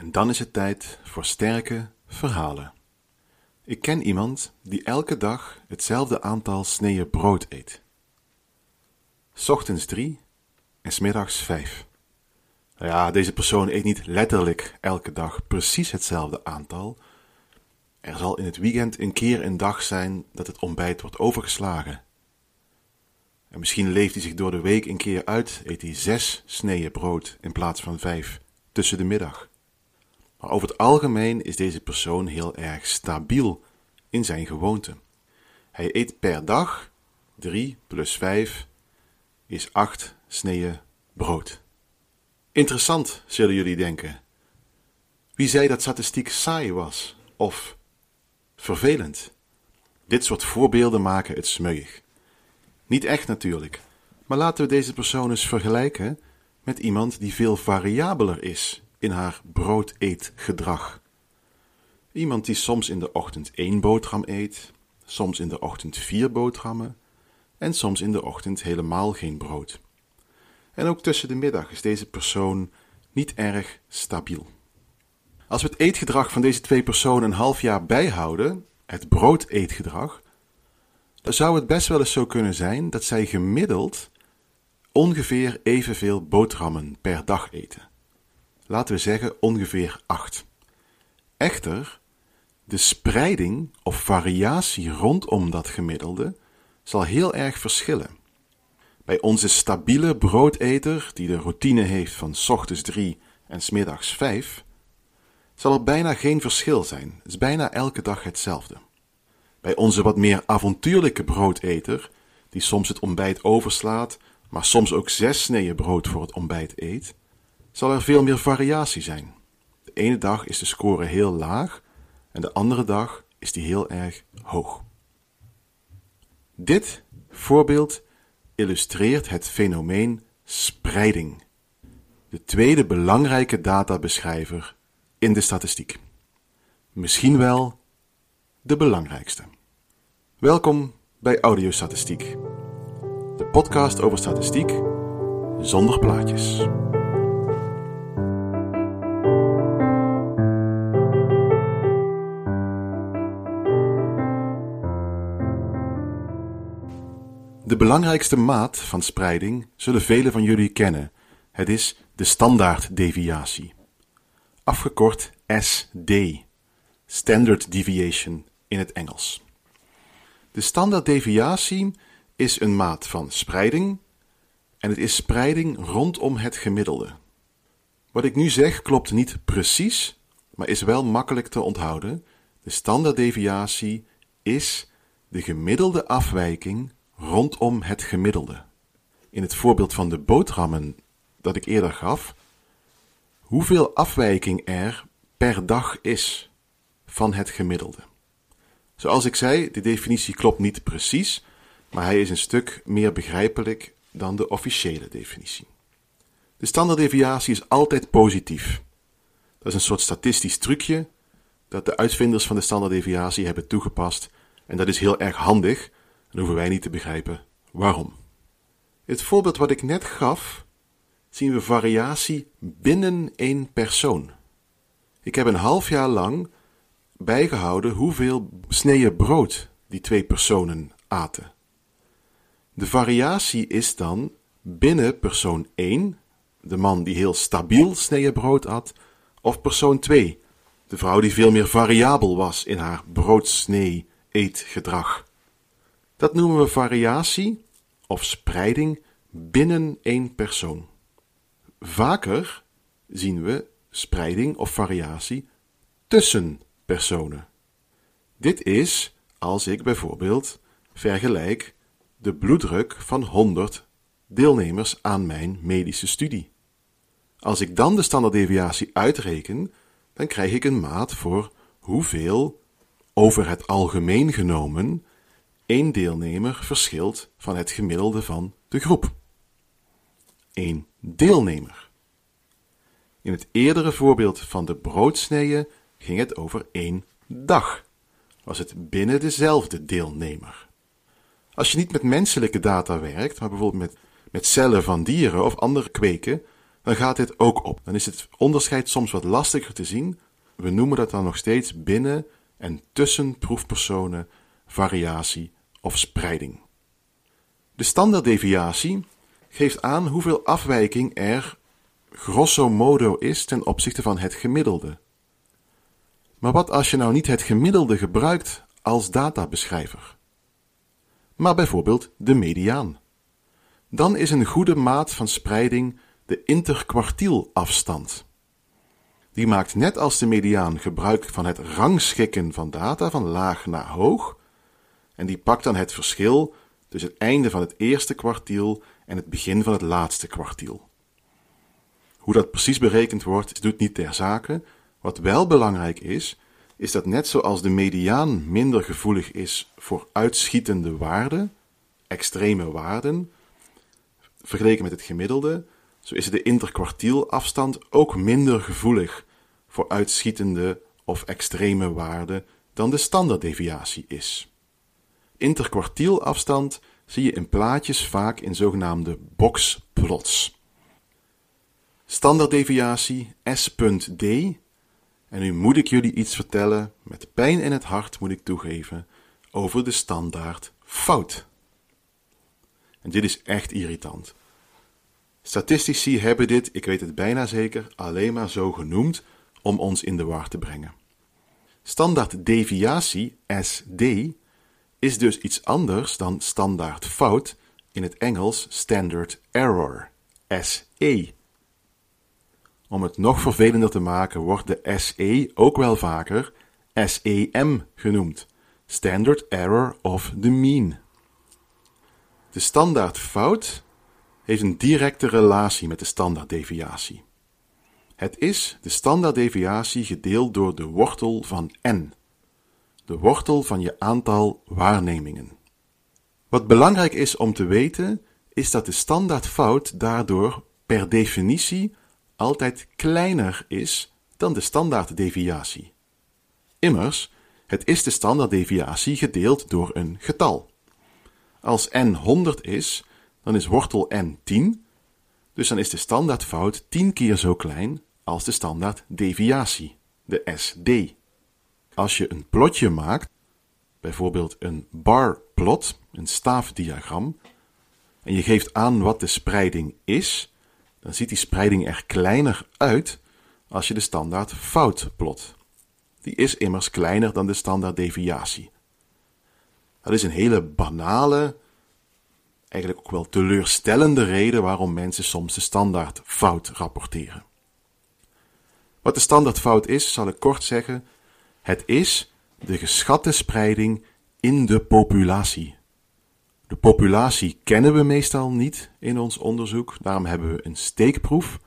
En dan is het tijd voor sterke verhalen. Ik ken iemand die elke dag hetzelfde aantal sneeën brood eet. Ochtends drie en smiddags vijf. Nou ja, deze persoon eet niet letterlijk elke dag precies hetzelfde aantal. Er zal in het weekend een keer een dag zijn dat het ontbijt wordt overgeslagen. En misschien leeft hij zich door de week een keer uit, eet hij zes sneeën brood in plaats van vijf tussen de middag. Maar over het algemeen is deze persoon heel erg stabiel in zijn gewoonte. Hij eet per dag 3 plus 5 is 8 sneeën brood. Interessant, zullen jullie denken. Wie zei dat statistiek saai was of vervelend? Dit soort voorbeelden maken het smeuig. Niet echt natuurlijk, maar laten we deze persoon eens vergelijken met iemand die veel variabeler is in haar broodeetgedrag. Iemand die soms in de ochtend één boterham eet, soms in de ochtend vier boterhammen en soms in de ochtend helemaal geen brood. En ook tussen de middag is deze persoon niet erg stabiel. Als we het eetgedrag van deze twee personen een half jaar bijhouden, het broodeetgedrag, dan zou het best wel eens zo kunnen zijn dat zij gemiddeld ongeveer evenveel boterhammen per dag eten. Laten we zeggen ongeveer acht. Echter, de spreiding of variatie rondom dat gemiddelde zal heel erg verschillen. Bij onze stabiele broodeter, die de routine heeft van s ochtends drie en s middags vijf, zal er bijna geen verschil zijn. Het is bijna elke dag hetzelfde. Bij onze wat meer avontuurlijke broodeter, die soms het ontbijt overslaat, maar soms ook zes sneeën brood voor het ontbijt eet, zal er veel meer variatie zijn. De ene dag is de score heel laag en de andere dag is die heel erg hoog. Dit voorbeeld illustreert het fenomeen spreiding, de tweede belangrijke databeschrijver in de statistiek. Misschien wel de belangrijkste. Welkom bij Audiostatistiek, de podcast over statistiek zonder plaatjes. De belangrijkste maat van spreiding zullen velen van jullie kennen. Het is de standaarddeviatie. Afgekort SD, Standard Deviation in het Engels. De standaarddeviatie is een maat van spreiding en het is spreiding rondom het gemiddelde. Wat ik nu zeg klopt niet precies, maar is wel makkelijk te onthouden. De standaarddeviatie is de gemiddelde afwijking rondom het gemiddelde. In het voorbeeld van de boterhammen dat ik eerder gaf, hoeveel afwijking er per dag is van het gemiddelde. Zoals ik zei, de definitie klopt niet precies, maar hij is een stuk meer begrijpelijk dan de officiële definitie. De standaarddeviatie is altijd positief. Dat is een soort statistisch trucje dat de uitvinders van de standaarddeviatie hebben toegepast en dat is heel erg handig, dan hoeven wij niet te begrijpen waarom. Het voorbeeld wat ik net gaf, zien we variatie binnen één persoon. Ik heb een half jaar lang bijgehouden hoeveel sneeën brood die twee personen aten. De variatie is dan binnen persoon 1, de man die heel stabiel sneeën brood at, of persoon 2, de vrouw die veel meer variabel was in haar broodsnee eetgedrag. Dat noemen we variatie of spreiding binnen één persoon. Vaker zien we spreiding of variatie tussen personen. Dit is als ik bijvoorbeeld vergelijk de bloeddruk van 100 deelnemers aan mijn medische studie. Als ik dan de standaarddeviatie uitreken, dan krijg ik een maat voor hoeveel over het algemeen genomen één deelnemer verschilt van het gemiddelde van de groep. Eén deelnemer. In het eerdere voorbeeld van de broodsneeën ging het over één dag. Was het binnen dezelfde deelnemer. Als je niet met menselijke data werkt, maar bijvoorbeeld met, met cellen van dieren of andere kweken, dan gaat dit ook op. Dan is het onderscheid soms wat lastiger te zien. We noemen dat dan nog steeds binnen en tussen proefpersonen variatie of spreiding. De standaarddeviatie geeft aan hoeveel afwijking er grosso modo is ten opzichte van het gemiddelde. Maar wat als je nou niet het gemiddelde gebruikt als databeschrijver, maar bijvoorbeeld de mediaan? Dan is een goede maat van spreiding de interkwartielafstand. Die maakt net als de mediaan gebruik van het rangschikken van data van laag naar hoog, en die pakt dan het verschil tussen het einde van het eerste kwartiel en het begin van het laatste kwartiel. Hoe dat precies berekend wordt, doet niet ter zake. Wat wel belangrijk is, is dat net zoals de mediaan minder gevoelig is voor uitschietende waarden, extreme waarden, vergeleken met het gemiddelde, zo is de interkwartielafstand ook minder gevoelig voor uitschietende of extreme waarden dan de standaarddeviatie is. Interkwartielafstand zie je in plaatjes vaak in zogenaamde boxplots. Standaarddeviatie S.D. En nu moet ik jullie iets vertellen, met pijn in het hart moet ik toegeven, over de standaard fout. En dit is echt irritant. Statistici hebben dit, ik weet het bijna zeker, alleen maar zo genoemd om ons in de war te brengen. Standaard deviatie, SD, is dus iets anders dan standaard fout, in het Engels standard error, SE. Om het nog vervelender te maken wordt de SE ook wel vaker SEM genoemd, standard error of the mean. De standaard fout heeft een directe relatie met de standaarddeviatie. Het is de standaarddeviatie gedeeld door de wortel van n, de wortel van je aantal waarnemingen. Wat belangrijk is om te weten, is dat de standaardfout daardoor per definitie altijd kleiner is dan de standaarddeviatie. Immers, het is de standaarddeviatie gedeeld door een getal. Als n 100 is, dan is wortel n 10, dus dan is de standaardfout 10 keer zo klein als de standaarddeviatie, de SD. Als je een plotje maakt, bijvoorbeeld een barplot, een staafdiagram, en je geeft aan wat de spreiding is, dan ziet die spreiding er kleiner uit als je de standaard fout plot. Die is immers kleiner dan de standaarddeviatie. Dat is een hele banale, eigenlijk ook wel teleurstellende reden waarom mensen soms de standaard fout rapporteren. Wat de standaardfout is, zal ik kort zeggen, het is de geschatte spreiding in de populatie. De populatie kennen we meestal niet in ons onderzoek, daarom hebben we een steekproef.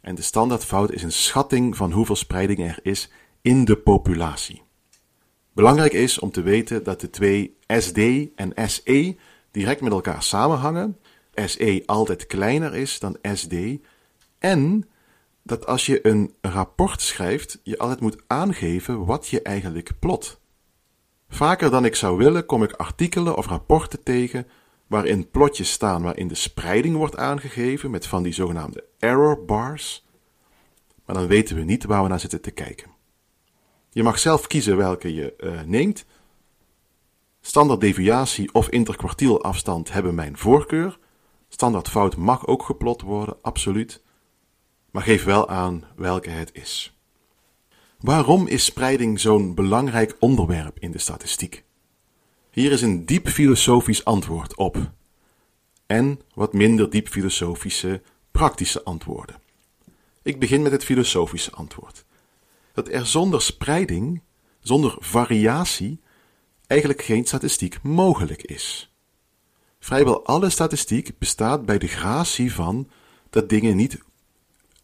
En de standaardfout is een schatting van hoeveel spreiding er is in de populatie. Belangrijk is om te weten dat de twee SD en SE direct met elkaar samenhangen, SE altijd kleiner is dan SD, en dat als je een rapport schrijft, je altijd moet aangeven wat je eigenlijk plot. Vaker dan ik zou willen, kom ik artikelen of rapporten tegen waarin plotjes staan waarin de spreiding wordt aangegeven met van die zogenaamde error bars, maar dan weten we niet waar we naar zitten te kijken. Je mag zelf kiezen welke je uh, neemt. Standaard deviatie of interkwartielafstand hebben mijn voorkeur. Standaard fout mag ook geplot worden, absoluut. Maar geef wel aan welke het is. Waarom is spreiding zo'n belangrijk onderwerp in de statistiek? Hier is een diep filosofisch antwoord op. En wat minder diep filosofische, praktische antwoorden. Ik begin met het filosofische antwoord. Dat er zonder spreiding, zonder variatie, eigenlijk geen statistiek mogelijk is. Vrijwel alle statistiek bestaat bij de gratie van dat dingen niet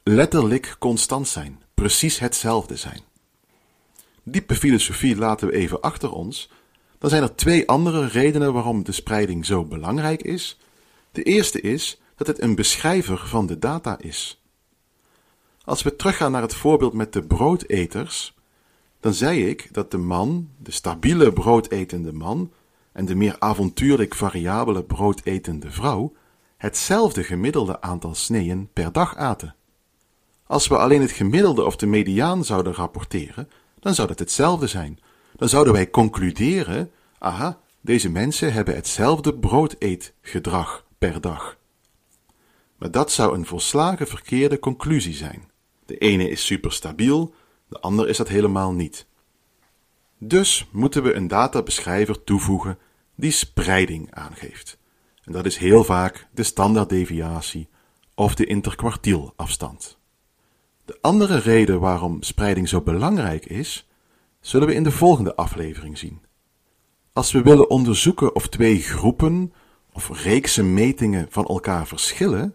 letterlijk constant zijn, precies hetzelfde zijn. Diepe filosofie laten we even achter ons. Dan zijn er twee andere redenen waarom de spreiding zo belangrijk is. De eerste is dat het een beschrijver van de data is. Als we teruggaan naar het voorbeeld met de broodeters, dan zei ik dat de man, de stabiele broodetende man, en de meer avontuurlijk variabele broodetende vrouw hetzelfde gemiddelde aantal sneeën per dag aten. Als we alleen het gemiddelde of de mediaan zouden rapporteren, dan zou dat hetzelfde zijn. Dan zouden wij concluderen: aha, deze mensen hebben hetzelfde broodeetgedrag per dag. Maar dat zou een volslagen verkeerde conclusie zijn. De ene is superstabiel, de ander is dat helemaal niet. Dus moeten we een databeschrijver toevoegen die spreiding aangeeft. En dat is heel vaak de standaarddeviatie of de interkwartielafstand. De andere reden waarom spreiding zo belangrijk is, zullen we in de volgende aflevering zien. Als we willen onderzoeken of twee groepen of reeksen metingen van elkaar verschillen,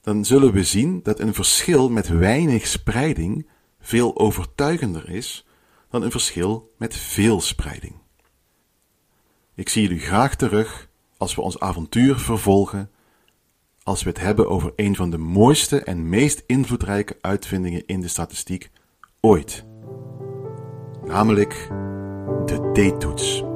dan zullen we zien dat een verschil met weinig spreiding veel overtuigender is dan een verschil met veel spreiding. Ik zie jullie graag terug als we ons avontuur vervolgen, als we het hebben over een van de mooiste en meest invloedrijke uitvindingen in de statistiek ooit, namelijk de D-toets.